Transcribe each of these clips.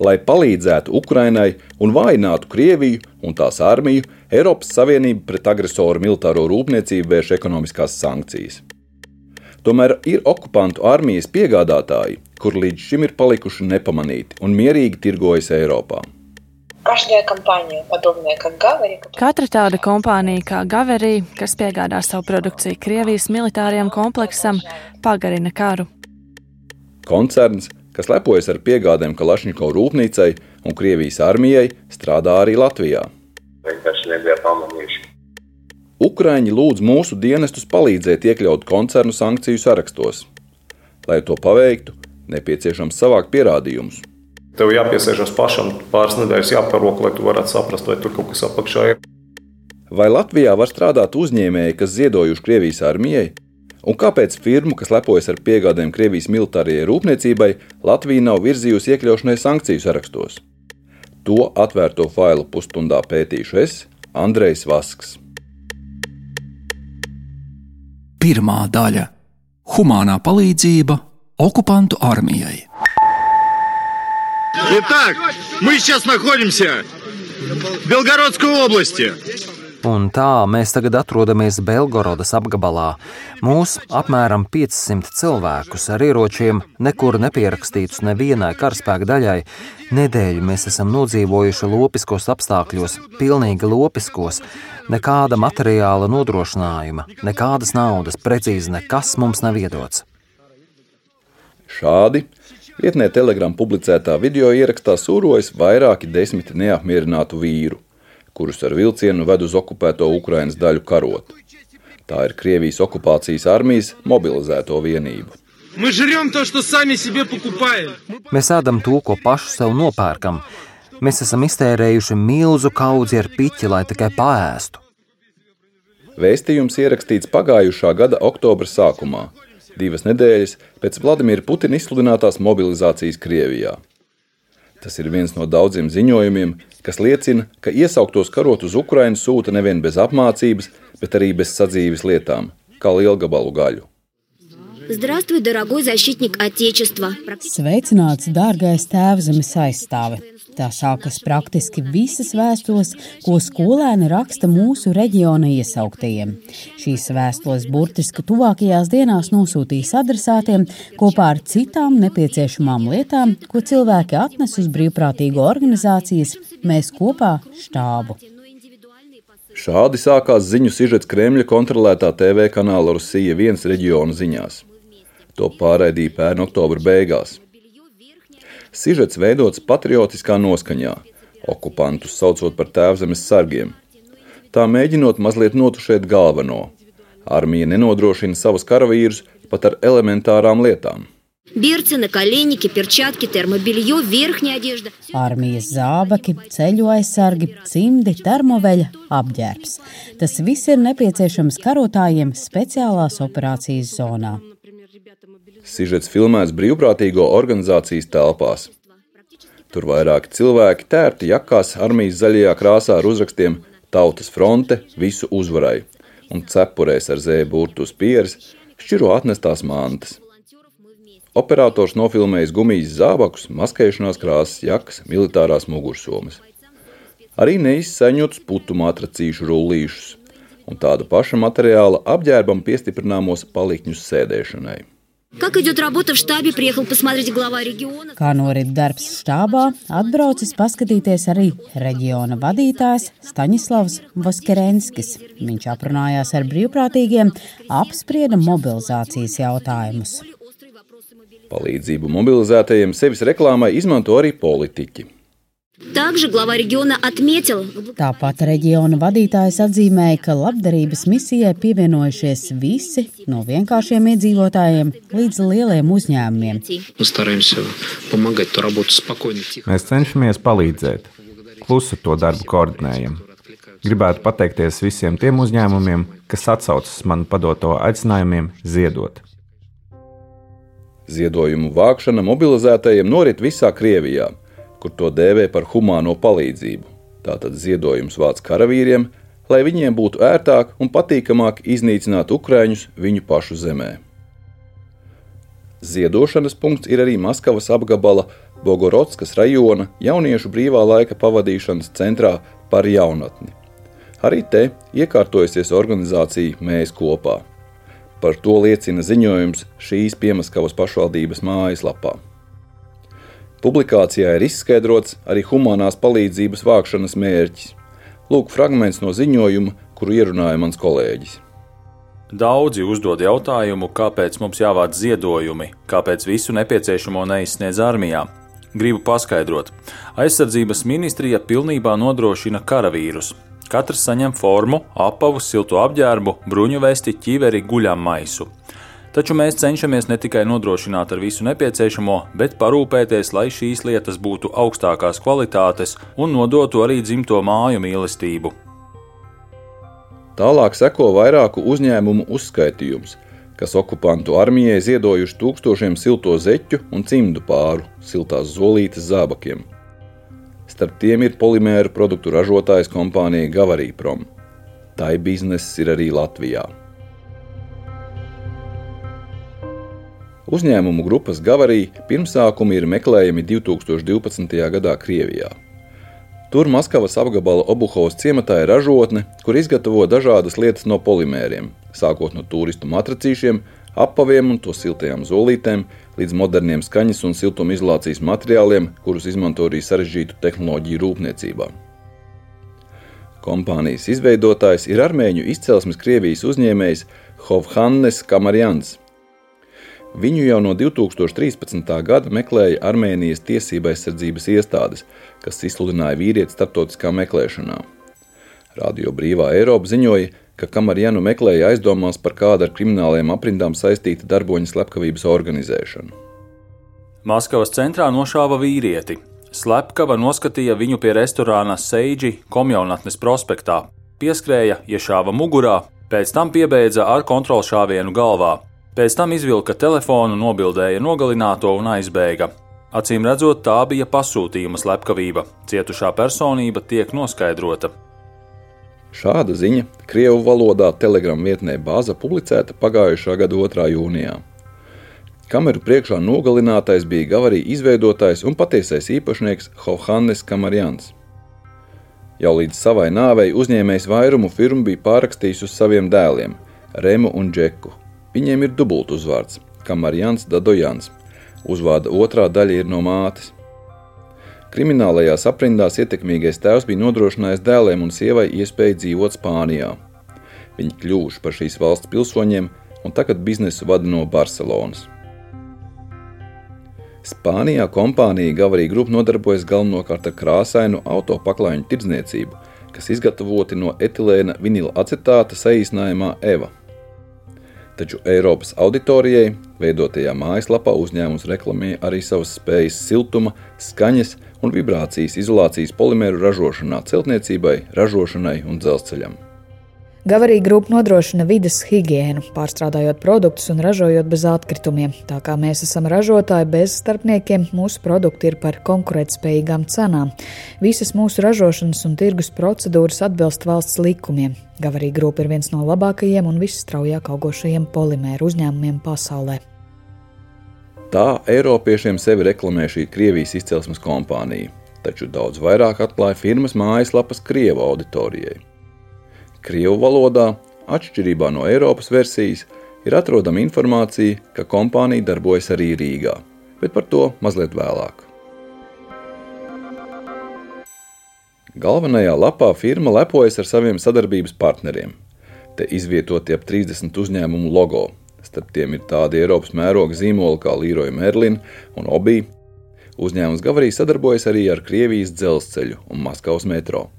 lai palīdzētu Ukrainai un vājinātu Krieviju un tās armiju, Eiropas Savienība pret agresoru militāro rūpniecību vērš ekonomiskās sankcijas. Tomēr ir okupantu armijas piegādātāji, kur līdz šim ir palikuši nepamanīti un mierīgi tirgojas Eiropā. Katra tāda kompānija kā Gaverī, kas piegādā savu produkciju Krievijas militārajam kompleksam, pagarina karu. Koncerns, kas lepojas ar piegādēm Kalašņiko rūpnīcai un Krievijas armijai, strādā arī Latvijā. Vienkārši nebija pamanījuši. Ukraiņi lūdz mūsu dienestus palīdzēt iekļaut koncernu sankciju sarakstos. Lai to paveiktu, nepieciešams savākt pierādījumus. Tev jāpiesēžas pašam, pāris nedēļas jāparok, lai tu varētu saprast, vai tur kaut kas apakšā ir. Vai Latvijā var strādāt uzņēmēji, kas ziedojuši Krievijas armijai? Un kāpēc firmu, kas lepojas ar piegādēm Krievijas militārajai rūpniecībai, Latvija nav virzījusi iekļaušanai sankciju sarakstos? To atvērto failu pusstundā pētīšu es, Andrejs Vasks. Pirmā daļa - Humānā palīdzība okupantu armijai. Итак, мы сейчас находимся в Белгородской области. Un tā mēs tagad atrodamies Belgorodas apgabalā. Mūs apmēram 500 cilvēkus ar ieročiem, nekur nepierakstītus nevienai karaspēka daļai. Nedēļu mēs esam nodzīvojuši lopiskos apstākļos, pilnīgi lopiskos. Nekāda materiāla nodrošinājuma, nekādas naudas, precīzi nekas mums nav iedots. Šādi vietnē Telegram publicētā video ierakstā sūrojas vairāki desmiti neapmierinātu vīru kurus ar vilcienu ved uz okupēto Ukrainas daļu karot. Tā ir Krievijas okupācijas armijas mobilizēto vienību. Mēs ēdam to, ko paši sev nopērkam. Mēs esam iztērējuši milzu kaudzi ar piķi, lai tikai paēstu. Vēstījums ierakstīts pagājušā gada oktobra sākumā, divas nedēļas pēc Vladimira Putina izsludinātās mobilizācijas Krievijā. Tas ir viens no daudziem ziņojumiem, kas liecina, ka iesauktos karot uz Ukrajinu sūta nevien bez apmācības, bet arī bez sadzīves lietām, kā lielgabalu gaļu. Здравствуй, дорогой защитник Отечества! Sveicināts, dārgais tēvzemes aizstāve! Tā sākas praktiski visas vēstules, ko skolēni raksta mūsu reģiona iesauktajiem. Šīs vēstules burtiski tuvākajās dienās nosūtīs adresātiem kopā ar citām nepieciešamām lietām, ko cilvēki atnes uz brīvprātīgo organizācijas Mēs kopā štābu. Šādi sākās ziņu sižets Kremļa kontrolētā TV kanāla Rusija viens reģiona ziņās. To pārraidīja pērn oktobra beigās Sižets veidots patriotiskā noskaņā, okupantus saucot par tēvzemes sargiem. Tā mēģinot mazliet notušēt galveno. Armija nenodrošina savus karavīrus pat ar elementārām lietām. Берцы, наколенники, перчатки, термобелье, верхняя одежда. Armijas zābaki, ceļu aizsargi, cimdi, termoveļa, apģērbs. Tas viss ir nepieciešams karotājiem speciālās operācijas zonā. Sižets filmēts brīvprātīgo organizācijas telpās. Tur vairāki cilvēki tērti jakās armijas zaļajā krāsā ar uzrakstiem Tautas fronte visu uzvarai un cepurēs ar zēju burtu uz pieres šķiro atnestās mantas. Operators nofilmējis gumijas zābakus, maskēšanās krāsas, jakas, militārās mugursomas. Arī neizsaņotus putu matracīšu rullīšus un tādu pašu materiāla apģērbam piestiprināmos palikņus sēdēšanai. Kā norit darbs štābā, atbraucis paskatīties arī reģiona vadītājs Staņislavs Vaskerenskis. Viņš aprunājās ar brīvprātīgiem, apsprieda mobilizācijas jautājumus. Palīdzību mobilizētajiem sevis reklāmai izmanto arī politiķi. Tāpat reģiona vadītājs atzīmēja, ka labdarības misijai pievienojušies visi no vienkāršiem iedzīvotājiem līdz lieliem uzņēmumiem. Mēs cenšamies palīdzēt, klusi to darbu koordinējam. Gribētu pateikties visiem tiem uzņēmumiem, kas atsaucas man padoto aicinājumiem ziedot. Ziedojumu vākšana mobilizētajiem norit visā Krievijā kur to dēvē par humāno palīdzību. Tātad ziedojums vāc karavīriem, lai viņiem būtu ērtāk un patīkamāk iznīcināt ukrāņus viņu pašu zemē. Ziedošanas punkts ir arī Maskavas apgabala Bogorodskas rajona jauniešu brīvā laika pavadīšanas centrā par jaunatni. Arī te iekārtojusies organizācija Mēs kopā. Par to liecina ziņojums šīs Piemaskavas pašvaldības mājaslapā. Publikācijā ir izskaidrots arī humanās palīdzības vākšanas mērķis. Lūk, fragments no ziņojuma, kuru ierunāja mans kolēģis. Daudzi uzdod jautājumu, kāpēc mums jāvāc ziedojumi, kāpēc visu nepieciešamo neizsniedz armijā. Gribu paskaidrot, aizsardzības ministrija pilnībā nodrošina karavīrus, Katrs saņem formu, apavu, siltu apģērbu, bruņu vesti, ķiveri, guļam maisu. Taču mēs cenšamies ne tikai nodrošināt ar visu nepieciešamo, bet parūpēties, lai šīs lietas būtu augstākās kvalitātes un nodotu arī dzimto māju mīlestību. Tālāk seko vairāku uzņēmumu uzskaitījums, kas okupantu armijai ziedojuši tūkstošiem silto zeķu un cimdu pāru, siltās zolītes zābakiem. Starp tiem ir polimēru produktu ražotājs kompānija Gavarīprom. Tā ir bizness ir arī Latvijā. Uzņēmumu grupas Gavarī pirmsākumi ir meklējami 2012. gadā Krievijā. Tur Maskavas apgabala Obuhovas ciematā ir ražotne, kur izgatavo dažādas lietas no polimēriem, sākot no turistu matracīšiem apaviem un to siltajām zolītēm, līdz moderniem skaņas un siltumizolācijas materiāliem, kurus izmanto arī sarežģītu tehnoloģiju rūpniecībā. Kompānijas izveidotājs ir armēņu izcelsmes Krievijas uzņēmējs Hovhannes Kamarjans. Viņu jau no 2013. gada meklēja Armēnijas tiesība aizsardzības iestādes, kas izsludināja vīrieti starptautiskā meklēšanā. Radio Brīvā Eiropa ziņoja, ka Kamarjanu meklēja aizdomās par kādu ar krimināliem aprindām saistītu darboņu slepkavības organizēšanu. Maskavas centrā nošāva vīrieti. Slepkava noskatīja viņu pie restorāna Seidži Komjaunatnes prospektā, pieskrēja, iešāva mugurā, pēc tam piebeidza ar kontrolšāvienu galvā. Pēc tam izvilka telefonu, nobildēja nogalināto un aizbēga. Acīm redzot, tā bija pasūtījuma slepkavība. Cietušā personība tiek noskaidrota. Šāda ziņa Krievu valodā telegramu vietnē Bāza publicēta pagājušā gada 2. jūnijā. Kameru priekšā nogalinātais bija Gavarī izveidotājs un patiesais īpašnieks Hovhannes Kamarjans. Jau līdz savai nāvei uzņēmējs vairumu firmu bija pārrakstījis uz saviem dēliem - Remu un Džeku. Viņiem ir dubult uzvārds - Kamarjans Dadojans. Uzvārda otrā daļa ir no mātes. Kriminālajās aprindās ietekmīgais tēvs bija nodrošinājis dēliem un sievai iespēju dzīvot Spānijā. Viņi kļuvuši par šīs valsts pilsoņiem un tagad biznesu vada no Barcelonas. Spānijā kompānija Gavarī Group nodarbojas galvenokārt ar krāsainu auto paklājiņu tirdzniecību, kas izgatavoti no etilēna vinila acetāta saīsinājumā EVA. Taču Eiropas auditorijai veidotajā mājaslapā uzņēmums reklamē arī savas spējas siltuma, skaņas un vibrācijas izolācijas polimēru ražošanā, celtniecībai, ražošanai un dzelzceļam. Gavarī grupa nodrošina vidas higiēnu, pārstrādājot produktus un ražojot bez atkritumiem. Tā kā mēs esam ražotāji bez starpniekiem, mūsu produkti ir par konkurētspējīgām cenām. Visas mūsu ražošanas un tirgus procedūras atbilst valsts likumiem. Gavarī grupa ir viens no labākajiem un visstraujāk augošajiem polimēru uzņēmumiem pasaulē. Tā Eiropiešiem sevi reklamē šī Krievijas izcelsmes kompānija, taču daudz vairāk atklāja firmas mājaslapas Krievu auditorijai. Krievu valodā, atšķirībā no Eiropas versijas, ir atrodama informācija, ka kompānija darbojas arī Rīgā, bet par to mazliet vēlāk. Galvenajā lapā firma lepojas ar saviem sadarbības partneriem. Te izvietoti ap 30 uzņēmumu logo. Starp tiem ir tādi Eiropas mēroga zīmoli kā Līroja Merlina un Obī. Uzņēmums Gavarī sadarbojas arī ar Krievijas dzelzceļu un Maskavas metro.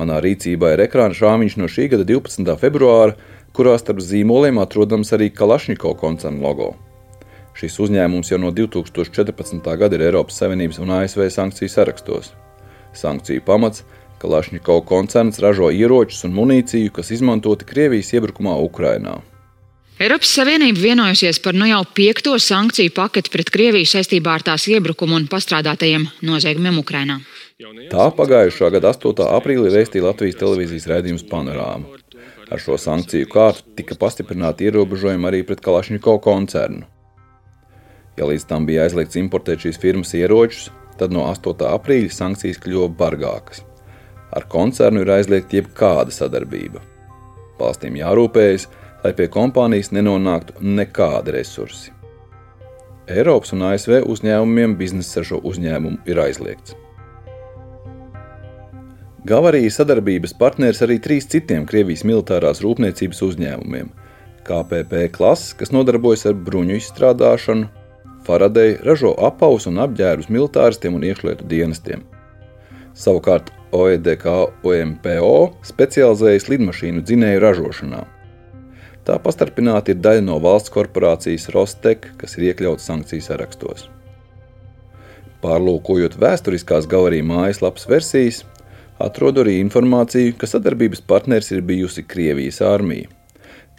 Manā rīcībā ir ekrāna šāviņš no šī gada 12. februāra, kurā starp zīmoliem atrodams arī Kalašņiko koncerna logo. Šis uzņēmums jau no 2014. gada ir Eiropas Savienības un ASV sankciju sarakstos. Sankciju pamats - Kalašņiko koncerns ražo ieročus un munīciju, kas izmantoti Krievijas iebrukumā Ukrainā. Eiropas Savienība vienojusies par nu jau piekto sankciju paketi pret Krieviju saistībā ar tās iebrukumu un pastrādātajiem noziegumiem Ukrainā. Tā pagājušā gada 8. aprīlī vēstīja Latvijas televīzijas raidījums Panorāma. Ar šo sankciju kārtu tika pastiprināti ierobežojumi arī pret Kalašņiko koncernu. Ja līdz tam bija aizliegts importēt šīs firmas ieročus, tad no 8. aprīļa sankcijas kļuva bargākas. Ar koncernu ir aizliegta jebkāda sadarbība. Valstīm jārūpējas, lai pie kompānijas nenonāktu nekādi resursi. Eiropas un ASV uzņēmumiem biznesa ar šo uzņēmumu ir aizliegts. Gavarija sadarbības partneris arī trīs citiem Krievijas militārās rūpniecības uzņēmumiem - KPP klases, kas nodarbojas ar bruņu izstrādāšanu, Faraday ražo apavus un apģērbus militāristiem un iekšlietu dienestiem. Savukārt OEDK OMPO specializējas lidmašīnu dzinēju ražošanā. Tā pastarpināti ir daļa no valsts korporācijas Rostek, kas ir iekļauts sankciju sarakstos. Pārlūkojot vēsturiskās gavarī mājaslapas versijas, atrodu arī informāciju, ka sadarbības partneris ir bijusi Krievijas armija.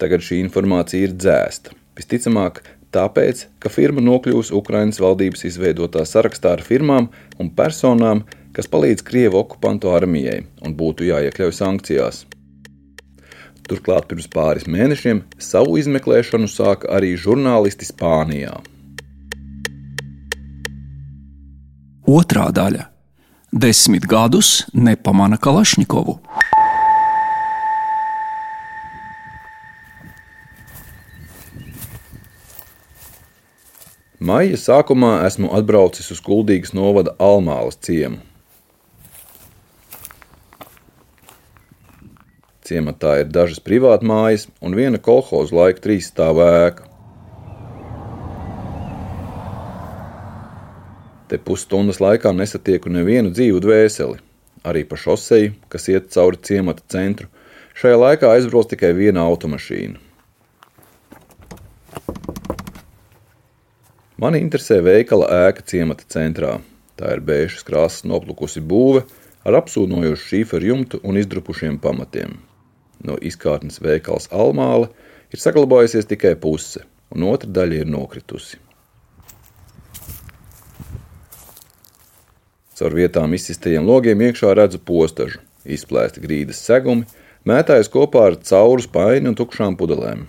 Tagad šī informācija ir dzēsta. Visticamāk, tāpēc, ka firma nokļūs Ukraiņas valdības izveidotā sarakstā ar firmām un personām, kas palīdz Krievu okupantu armijai un būtu jāiekļauj sankcijās. Turklāt pirms pāris mēnešiem savu izmeklēšanu sāka arī žurnālisti Spānijā. Otrā daļa - desmit gadus nepamana Kalašņikovu. Maija sākumā esmu atbraucis uz Kuldīgas novada Almālas ciemu. Ciematā ir dažas privātmājas un viena kolhoza laika trīs stāvā ēka. Te pusstundas laikā nesatieku nevienu dzīvu dvēseli, arī pa šoseju, kas iet cauri ciemata centru. Šajā laikā aizbrauc tikai viena automašīna. Mani interesē veikala ēka ciemata centrā. Tā ir bēžas krāsas noplukusi būve ar apsūnojošu šīferu jumtu un izdrupušiem pamatiem. No izkārtnes veikals Almāla ir saglabājusies tikai puse, un otra daļa ir nokritusi. Caur vietām izsistajiem logiem iekšā redzu postažu, izplēsti grīdas segumi, mētājas kopā ar cauru spaini un tukšām pudelēm.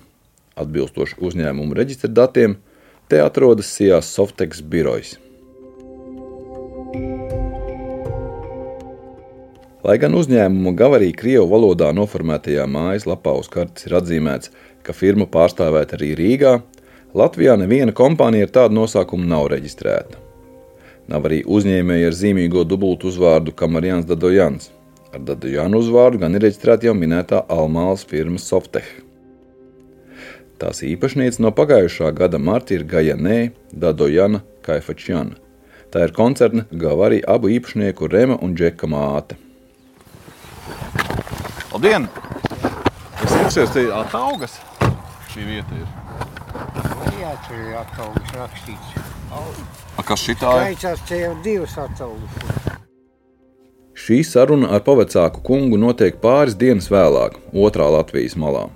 Atbilstoši uzņēmumu reģistra datiem, Te atrodas Sijās Softex birojs. Lai gan uzņēmuma gavarī Krievu valodā noformētajā mājaslapā uz kartes ir atzīmēts, ka firma pārstāvēta arī Rīgā, Latvijā neviena kompānija ar tādu nosaukumu nav reģistrēta. Nav arī uzņēmēji ar zīmīgo dubultu uzvārdu Kamarjans Dadojans. Ar Dadojanu uzvārdu gan ir reģistrēta jau minētā Almālas firma Softech. Tās īpašniece no pagājušā gada marta ir Gajanē Dadojana Kaifačjana. Tā ir koncerna Gavarī abu īpašnieku Rema un Džeka māte. Labdien! Es interesējos, te ataugas šī vieta ir. Jā, tur ir ataugas rakstīts. A, kas šitā ir? Jau divas ataugas. Šī saruna ar pavecāku kungu notiek pāris dienas vēlāk, otrā Latvijas malā.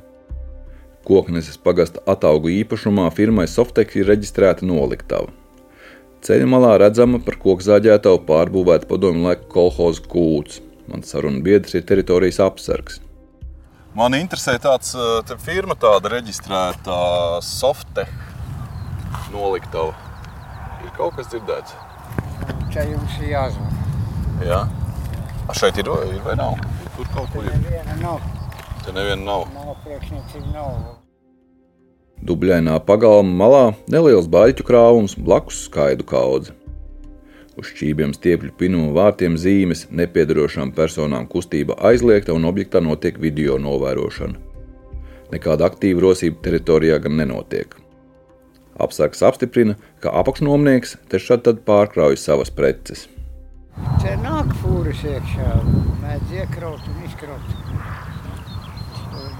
Kokneses pagasta ataugu īpašumā firmai Softek ir reģistrēta noliktava. Ceļa malā redzama par kokzāģētavu pārbūvēta padomju laika kolhoza kūts. Mans sarunu biedrs ir teritorijas apsargs. Man interesē tāds te firma, tāda reģistrēta Softech noliktava. Ir kaut kas dzirdēts? Čia jums ir jāzvan. Jā. A šeit ir, ir vai nav? Tur kaut kur ir. Neviena nav. Te neviena nav. Nav priekšniecība nav. Dubļainā pagalma malā neliels baļķu krāvums, blakus skaidu kaudze. Uz šķībiem stiepļu pinuma vārtiem zīmes nepiedarošām personām kustība aizliegta un objektā notiek video novērošana. Nekāda aktīva rosība teritorijā gan nenotiek. Apsargs apstiprina, ka apakšnomnieks te šad tad pārkrauj savas preces. Te nāk fūras iekšā, mēdz iekraut un izkraut.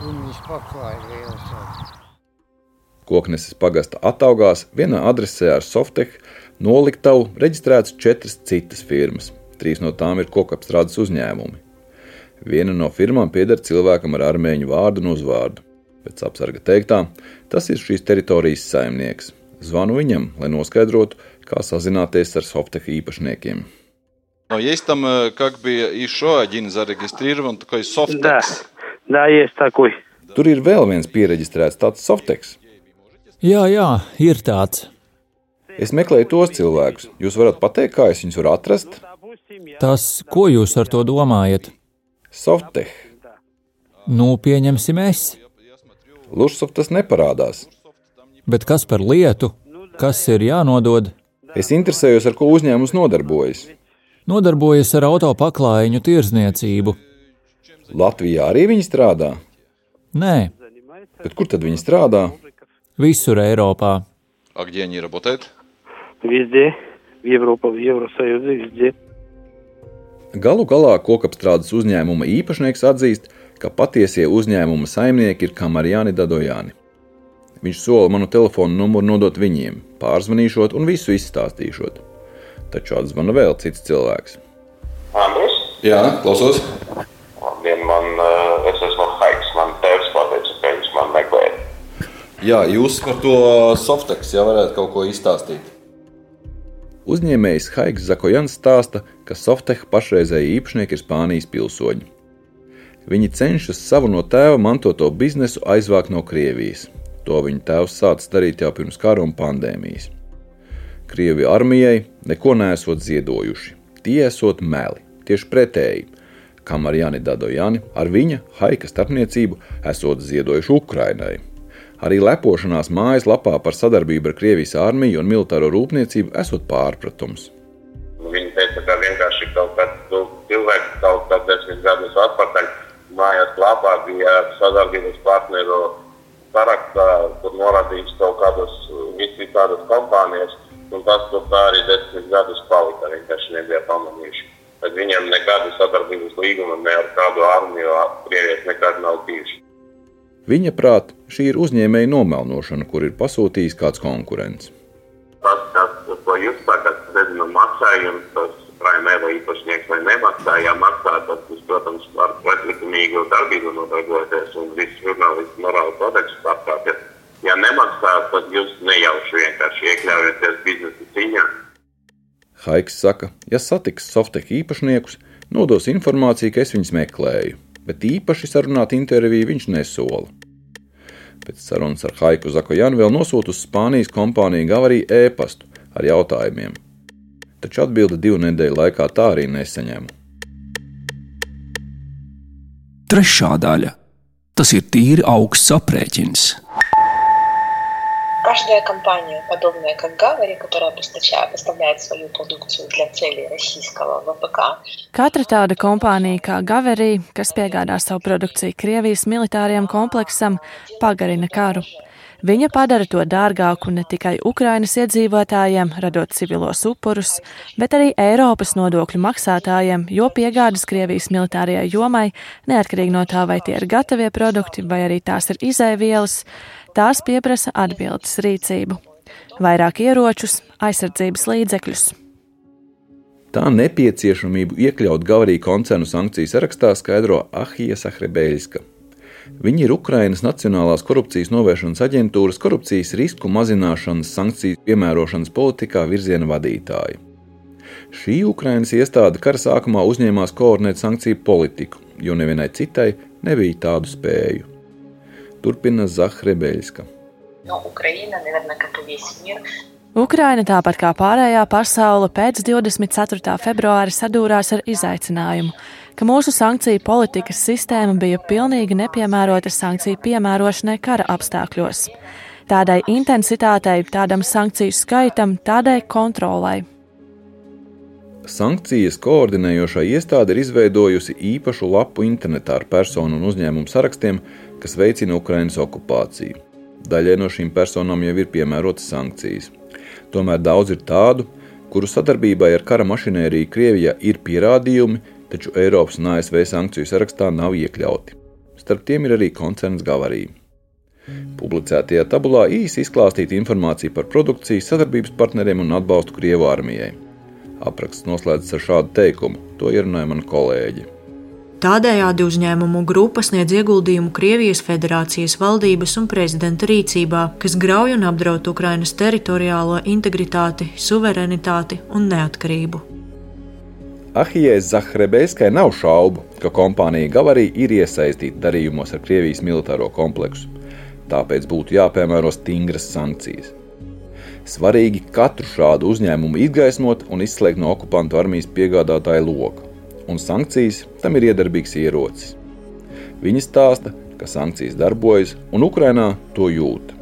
Gumijas paklāja lielas tāds. Kokneses pagasta ataugās vienā adresē ar Softech noliktavu reģistrētas četras citas firmas. Trīs no tām ir kokapstrādes uzņēmumi. Viena no firmām pieder cilvēkam ar armēņu vārdu un uzvārdu. Pēc apsarga teiktā, tas ir šīs teritorijas saimnieks. Zvanu viņam, lai noskaidrotu, kā sazināties ar Softech īpašniekiem. Но есть там э, как бы еще один зарегистрирован такой Softex. Да, да, есть такой. Tur ir vēl viens pieregistrēts tāds Softex. Jā, jā, ir tāds. Es meklēju tos cilvēkus. Jūs varat pateikt, kā es viņus varu atrast? Tas, ko jūs ar to domājat? Softech. Nu, pieņemsim es. Lušsoftas neparādās. Bet kas par lietu? Kas ir jānodod? Es interesējos, ar ko uzņēmums nodarbojas. Nodarbojas ar auto paklājiņu tirzniecību. Latvijā arī viņi strādā? Nē. Bet kur tad viņi strādā? Visur Eiropā. А где они работают? Везде. В Европу, в Евросоюзе, везде. Galu galā kokapstrādes uzņēmuma īpašnieks atzīst, ka patiesie uzņēmuma saimnieki ir Kamarijāni Dadojāni. Viņš sola manu telefonu numuru nodot viņiem, pārzvanīšot un visu izstāstīšot. Taču atzvana vēl cits cilvēks. Andris? Jā, klausos. Labdien, man, eh, es esmu Haiks. Man tēvs pateica, ka viņš man meklē. Jā, jūs par to softeks jau varētu kaut ko izstāstīt. Uzņēmējs Haiks Zakojans stāsta, ka Softech pašreizēji īpašnieki ir Spānijas pilsoņi. Viņi cenšas savu no tēva mantoto biznesu aizvākt no Krievijas. To viņa tēvs sācis darīt jau pirms kara un pandēmijas. Krievija armijai neko nesot ziedojuši. Tie esot meli, tieši pretēji. Kamēr Jānis Dadojani ar viņa haika starpniecību esot ziedojuši Ukrainai. Arī lepošanās mājaslapā par sadarbību ar Krievijas armiju un militāro rūpniecību esot pārpratums. Viņi teica, ka vienkārši kaut kāds nu, cilvēks kaut kāds desmit gadus atpakaļ mājās lapā bija sadarbības partneru sarakstā, kur norādīts kaut kādas visi tādas kompānijas, un tas tur tā arī desmit gadus palika, vienkārši nebija pamanījuši. Bet viņiem nekādu sadarbības līgumu ne ar kādu armiju Krievijas nekad nav bijuši. Viņa prāt, šī ir uzņēmēja nomelnošana, kur ir pasūtījis kāds konkurents. Tas, kas, ko jūs sakat, nezinu, maksājums, tas Raimēva īpašnieks vai nemaksā, ja maksā, tad jūs, protams, ar pretlikumīgu darbību nodarbojaties un visu žurnālistu morālu kodeksu pārkāpjat. Ja nemaksā, tad jūs nejauši vienkārši iekļaujaties biznesa ziņā. Haiks saka, ja satiks Softech īpašniekus, nodos informāciju, ka es viņus meklēju, bet īpaši sarunāt interviju viņš nesola. Pēc sarunas ar Haiku Zakojanu vēl nosūta uz Spānijas kompāniju Gavarī e-pastu ar jautājumiem, taču atbildi divu nedēļu laikā tā arī nesaņēmu. Trešā daļa - tas ir tīri augsts aprēķins. Каждая компания, подобная как Гавари, которая поставляет, поставляет свою продукцию для целей российского ВПК, Katra tāda kompānija kā Gaverī, kas piegādā savu produkciju Krievijas militārajam kompleksam, pagarina karu. Viņa padara to dārgāku ne tikai Ukrainas iedzīvotājiem, radot civilos upurus, bet arī Eiropas nodokļu maksātājiem, jo piegādas Krievijas militārajai jomai, neatkarīgi no tā, vai tie ir gatavie produkti vai arī tās ir izēvielas, tās pieprasa atbildes rīcību. Vairāk ieročus, aizsardzības līdzekļus. Tā nepieciešamību iekļaut Gavarī koncernu sankciju sarakstā skaidro Ahija Sahrebeļska. Viņi ir Ukrainas Nacionālās korupcijas novēršanas aģentūras korupcijas risku mazināšanas sankciju piemērošanas politikā virziena vadītāji. Šī Ukrainas iestāde kara sākumā uzņēmās koordinēt sankciju politiku, jo nevienai citai nebija tādu spēju. Turpina Zahrebeļska. No Ukraina, nevienmēr, ka tu viesi mieru, Ukraina, tāpat kā pārējā pasaule, pēc 24. februāra sadūrās ar izaicinājumu ka mūsu sankciju politikas sistēma bija pilnīgi nepiemērota sankciju piemērošanai kara apstākļos. Tādai intensitātei, tādam sankciju skaitam, tādai kontrolai. Sankcijas koordinējošā iestāde ir izveidojusi īpašu lapu internetā ar personu un uzņēmumu sarakstiem, kas veicina Ukrainas okupāciju. Daļai no šīm personām jau ir piemērotas sankcijas. Tomēr daudz ir tādu, kuru sadarbībai ar kara mašinēriju Krievijā ir pierādījumi, taču Eiropas un ASV sankciju sarakstā nav iekļauti. Starp tiem ir arī koncerns Gavarī. Publicētajā tabulā īsi izklāstīta informācija par produkciju, sadarbības partneriem un atbalstu Krievu armijai. Apraksts noslēdzas ar šādu teikumu: To ierunāja mana kolēģe. Tādējādi uzņēmumu grupa sniedz ieguldījumu Krievijas federācijas valdības un prezidenta rīcībā, kas grauj un apdraud Ukrainas teritoriālo integritāti, suverenitāti un neatkarību. Ahijai Zahrebēskai nav šaubu, ka kompānija Gavarī ir iesaistīta darījumos ar Krievijas militāro kompleksu, tāpēc būtu jāpiemēro stingras sankcijas. Svarīgi katru šādu uzņēmumu izgaismot un izslēgt no okupantu armijas piegādātāja loka, un sankcijas tam ir iedarbīgs ierocis. Viņi stāsta, ka sankcijas darbojas, un Ukrainā to jūt.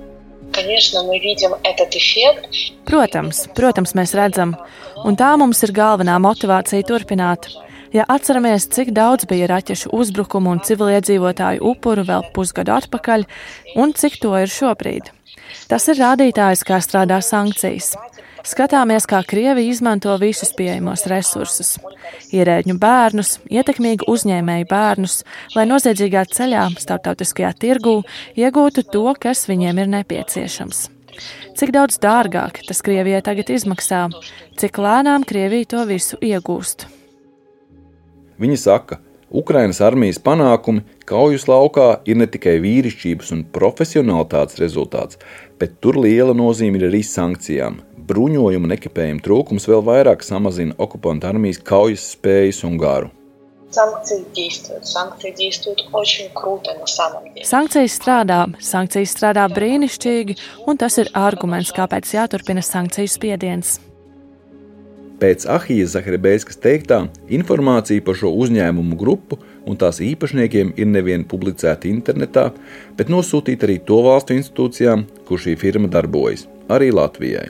Protams, protams, mēs redzam, un tā mums ir galvenā motivācija turpināt. Ja atceramies, cik daudz bija raķešu uzbrukumu un civiliedzīvotāju upuru vēl pusgadu atpakaļ, un cik to ir šobrīd. Tas ir rādītājs, kā strādā sankcijas. Skatāmies, kā Krievija izmanto visus pieejamos resursus - ierēģņu bērnus, ietekmīgu uzņēmēju bērnus, lai noziedzīgā ceļā, starptautiskajā tirgū iegūtu to, kas viņiem ir nepieciešams. Cik daudz dārgāk tas Krievijai tagad izmaksā, cik lēnām Krievija to visu iegūst. Viņi saka, Ukrainas armijas panākumi kaujas laukā ir ne tikai vīrišķības un profesionālitātes rezultāts, bet tur liela nozīme ir arī sankcijām. Bruņojuma un ekipējuma trūkums vēl vairāk samazina okupantu armijas kaujas spējas un garu. Санкции действуют. Санкции действуют очень круто на самом деле. Sankcijas strādā, sankcijas strādā brīnišķīgi, un tas ir arguments, kāpēc jāturpina sankciju spiediens. Pēc Ahijas Zahrebēskas teiktā, informācija par šo uzņēmumu grupu un tās īpašniekiem ir nevien publicēta internetā, bet nosūtīta arī to valstu institūcijām, kur šī firma darbojas, arī Latvijai.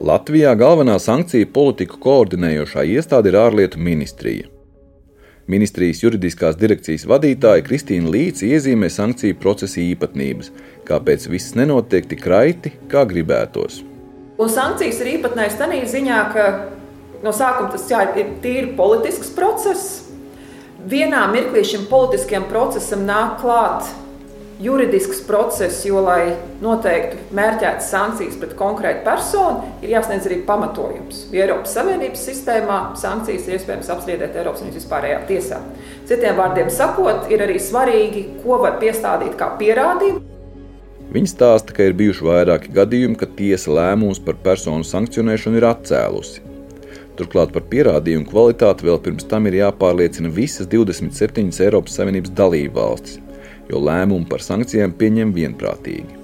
Latvijā galvenā sankciju politiku koordinējošā iestāde ir ārlietu ministrija. Ministrijas juridiskās direkcijas vadītāja Kristīna Līca iezīmē sankciju procesa īpatnības, kāpēc viss nenotiek tik raiti, kā gribētos. Un sankcijas ir īpatnējas tādā ziņā, ka no sākuma tas jā, ir tīri politisks process. Vienā mirklī šim politiskajam procesam nāk klāt juridisks process, jo, lai noteiktu mērķētas sankcijas pret konkrētu personu, ir jāsniedz arī pamatojums. Jo Eiropas Savienības sistēmā sankcijas ir iespējams apstrīdēt Eiropas Savienības vispārējā tiesā. Citiem vārdiem sakot, ir arī svarīgi, ko var piestādīt kā pierādījumu. Viņa stāsta, ka ir bijuši vairāki gadījumi, kad tiesa lēmums par personu sankcionēšanu ir atcēlusi. Turklāt par pierādījumu kvalitāti vēl pirms tam ir jāpārliecina visas 27 Eiropas Savienības dalību valstis jo lēmumu par sankcijām pieņem vienprātīgi.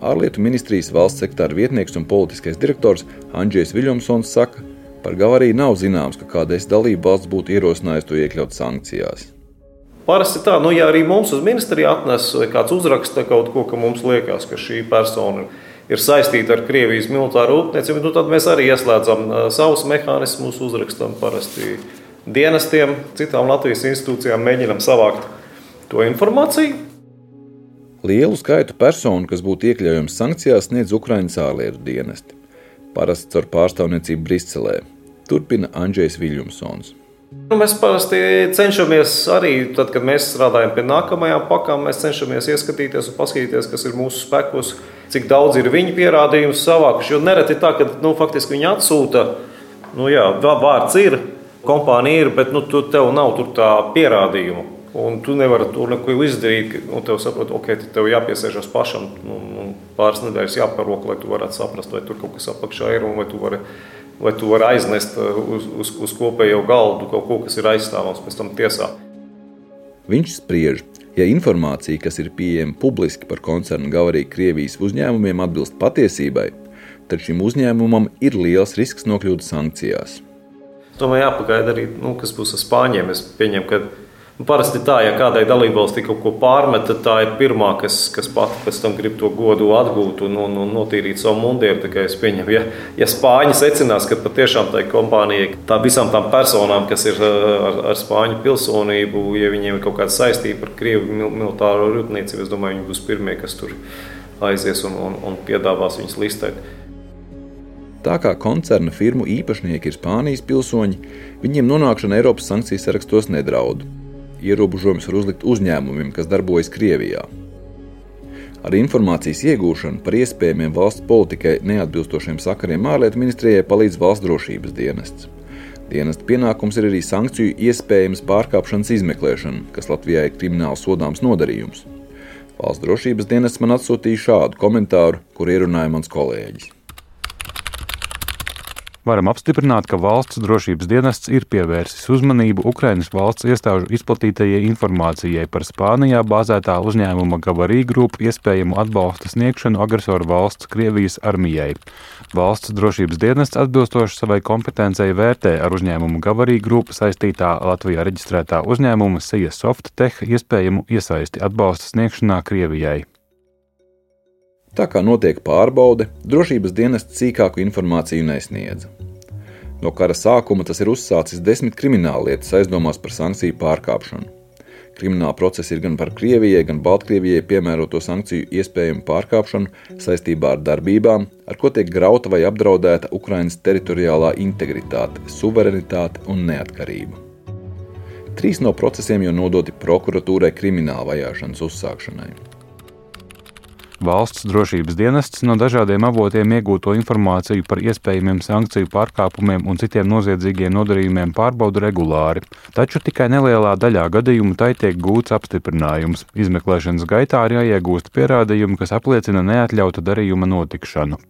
Ārlietu ministrijas valsts sektāra vietnieks un politiskais direktors Andrzejs Viljamsons saka, par Gavariju nav zināms, ka kādreiz dalība valsts būtu ierosinājusi to iekļaut sankcijās. Parasti tā, nu, ja arī mums uz ministriju atnes kāds uzraksta kaut ko, ka mums liekas, ka šī persona ir saistīta ar Krievijas militāro rūpniecību, nu, tad mēs arī ieslēdzam savus mehānismus, uzrakstam parasti dienestiem, citām Latvijas institūcijām, mēģinam savākt to informāciju. Lielu skaitu personu, kas būtu iekļaujams sankcijās, sniedz Ukraiņas ārlietu dienesti. Parasti ar pārstāvniecību Briselē. Turpina Andrzejs Viljumsons. Nu, mēs parasti cenšamies arī, tad, kad mēs strādājam pie nākamajām pakām, mēs cenšamies ieskatīties un paskatīties, kas ir mūsu spēkos, cik daudz ir viņu pierādījumu savākuši. Jo nereti tā, ka nu, faktiski viņi atsūta, nu jā, vārds ir, kompānija ir, bet nu, tu, tev nav tur tā pierādījumu. Un tu nevari to neko izdarīt. Un tev saprot, ok, tev jāpiesēžas pašam. Un, un pāris nedēļas jāparok, lai tu varētu saprast, vai tur kaut kas apakšā ir un vai tu vari, vai tu vari aiznest uh, uz, uz, uz kopējo galdu kaut ko, kas ir aizstāvams pēc tam tiesā. Viņš spriež, ja informācija, kas ir pieejama publiski par koncernu Gavarī Krievijas uzņēmumiem, atbilst patiesībai, tad šim uzņēmumam ir liels risks nokļūt sankcijās. Tomēr jāpagaida arī, nu, kas būs ar spāņiem. Es pieņemu, ka Nu, parasti tā, ja kādai dalībvalstī kaut ko pārmet, tad tā ir pirmā, kas, kas pati pēc tam grib to godu atgūt un, un, un notīrīt savu mundieru. Es pieņemu, ja, ja Spāņi secinās, ka patiešām tai kompānijai, tā visām tām personām, kas ir ar, ar Spāņu pilsonību, ja viņiem ir kaut kāda saistība ar Krievu militāro rūpniecību, es domāju, viņi būs pirmie, kas tur aizies un, un, un piedāvās viņus listēt. Tā kā koncerna firmu īpašnieki ir Spānijas pilsoņi, viņiem nonākšana Eiropas sankciju sarakstos nedraud ierobežojums var uzlikt uzņēmumiem, kas darbojas Krievijā. Ar informācijas iegūšanu par iespējamiem valsts politikai neatbilstošiem sakariem ārlietu ministrijai palīdz valsts drošības dienests. Dienesta pienākums ir arī sankciju iespējamas pārkāpšanas izmeklēšana, kas Latvijai ir krimināli sodāms nodarījums. Valsts drošības dienests man atsūtīja šādu komentāru, kur ierunāja mans kolēģis. Varam apstiprināt, ka valsts drošības dienests ir pievērsis uzmanību Ukrainas valsts iestāžu izplatītajai informācijai par Spānijā bāzētā uzņēmuma Gavarī grupu iespējamu atbalsta sniegšanu agresoru valsts Krievijas armijai. Valsts drošības dienests atbilstoši savai kompetencei vērtē ar uzņēmumu Gavarī grupu saistītā Latvijā reģistrētā uzņēmuma Sija Softtech iespējamu iesaisti atbalsta sniegšanā Krievijai. Tā kā notiek pārbaude, drošības dienests sīkāku informāciju nesniedza. No kara sākuma tas ir uzsācis desmit krimināllietas aizdomās par sankciju pārkāpšanu. Krimināla procesi ir gan par Krievijai, gan Baltkrievijai piemēroto sankciju iespējamu pārkāpšanu saistībā ar darbībām, ar ko tiek grauta vai apdraudēta Ukrainas teritoriālā integritāte, suverenitāte un neatkarība. Trīs no procesiem jau nodoti prokuratūrai krimināla vajāšanas uzsākšanai. Valsts drošības dienests no dažādiem avotiem iegūto informāciju par iespējamiem sankciju pārkāpumiem un citiem noziedzīgiem nodarījumiem pārbauda regulāri, taču tikai nelielā daļā gadījumu tai tiek gūts apstiprinājums. Izmeklēšanas gaitā ir jāiegūst pierādījumi, kas apliecina neatļauta darījuma notikšanu.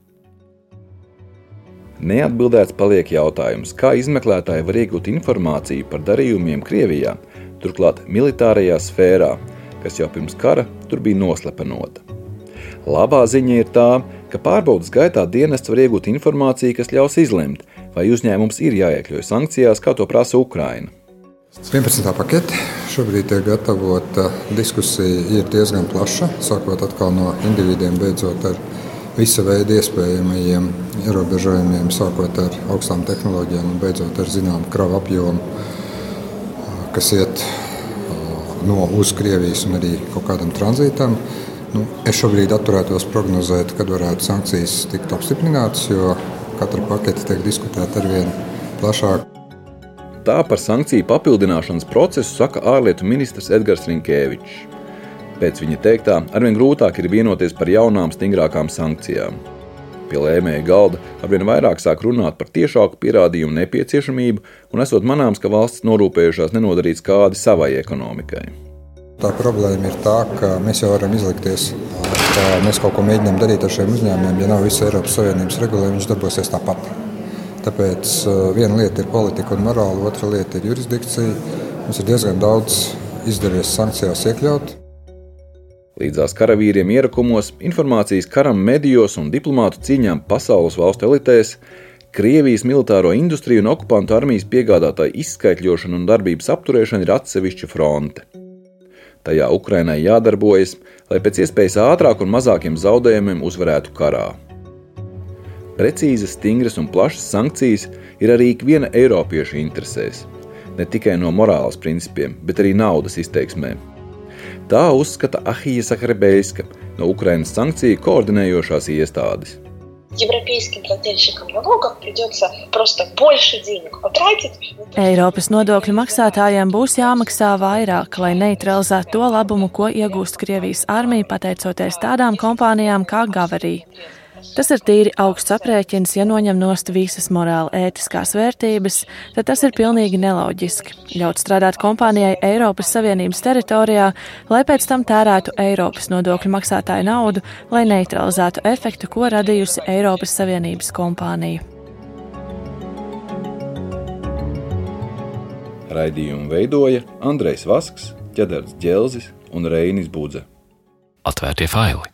Neatbildēts paliek jautājums, kā izmeklētāji var iegūt informāciju par darījumiem Krievijā, turklāt militārajā sfērā, kas jau pirms kara tur bija noslepenota. Labā ziņa ir tā, ka pārbaudas gaitā dienests var iegūt informāciju, kas ļaus izlemt, vai uzņēmums ir jāiekļauj sankcijās, kā to prasa Ukraina. 11. pakete šobrīd tiek gatavota. Diskusija ir diezgan plaša, sākot no individiem, beidzot ar visa veida iespējamajiem ierobežojumiem, sākot ar augstām tehnoloģijām un beidzot ar zināmu kravu apjomu, kas iet no uz Krievijas un arī kaut kādam tranzītam. Nu, es šobrīd atturētos prognozēt, kad varētu sankcijas tikt apstiprinātas, jo katra pakete tiek diskutēta ar vien plašāk. Tā par sankciju papildināšanas procesu saka ārlietu ministrs Edgars Rinkēvičs. Pēc viņa teiktā, arvien grūtāk ir vienoties par jaunām, stingrākām sankcijām. Pie lēmēja galda arvien vairāk sāk runāt par tiešāku pierādījumu nepieciešamību, un esot manāms, ka valsts norūpējušās nenodarīt skādi savai ekonomikai. Tā problēma ir tā, ka mēs jau varam izlikties, ka mēs kaut ko mēģinām darīt ar šiem uzņēmumiem. Ja nav visa Eiropas Savienības regulējuma, viņš darbosies tāpat. Tāpēc uh, viena lieta ir politika un morāla, otra lieta ir jurisdikcija. Mums ir diezgan daudz izdevies sankcijās iekļaut. Līdzās karavīriem ierakumos, informācijas karam medijos un diplomātu cīņām pasaules valstu elitēs Krievijas militāro industriju un okupantu armijas piegādātāju izskaitļošana un darbības apturēšana ir atsevišķa fronte. Tajā Ukrainai jādarbojas, lai pēc iespējas ātrāk un mazākiem zaudējumiem uzvarētu karā. Precīzas, stingras un plašas sankcijas ir arī ikviena Eiropieša interesēs, ne tikai no morāles principiem, bet arī naudas izteiksmē. Tā uzskata Ahija Sakrebeiska no Ukrainas sankciju koordinējošās iestādes европейским плательщикам налогов придется просто больше денег потратить. Eiropas nodokļu maksātājiem būs jāmaksā vairāk, lai neutralizētu to labumu, ko iegūst Krievijas armija pateicoties tādām kompānijām kā Gavarī. Tas ir tīri augsts aprēķins, ja noņem nost visas morāli ētiskās vērtības, tad tas ir pilnīgi neloģiski. Ļaut strādāt kompānijai Eiropas Savienības teritorijā, lai pēc tam tērētu Eiropas nodokļu maksātāju naudu, lai neutralizētu efektu, ko radījusi Eiropas Savienības kompānija. Raidījumu veidoja Andrejs Vasks, Čedars Dželzis un Reinis Budze. Atvērtie faili!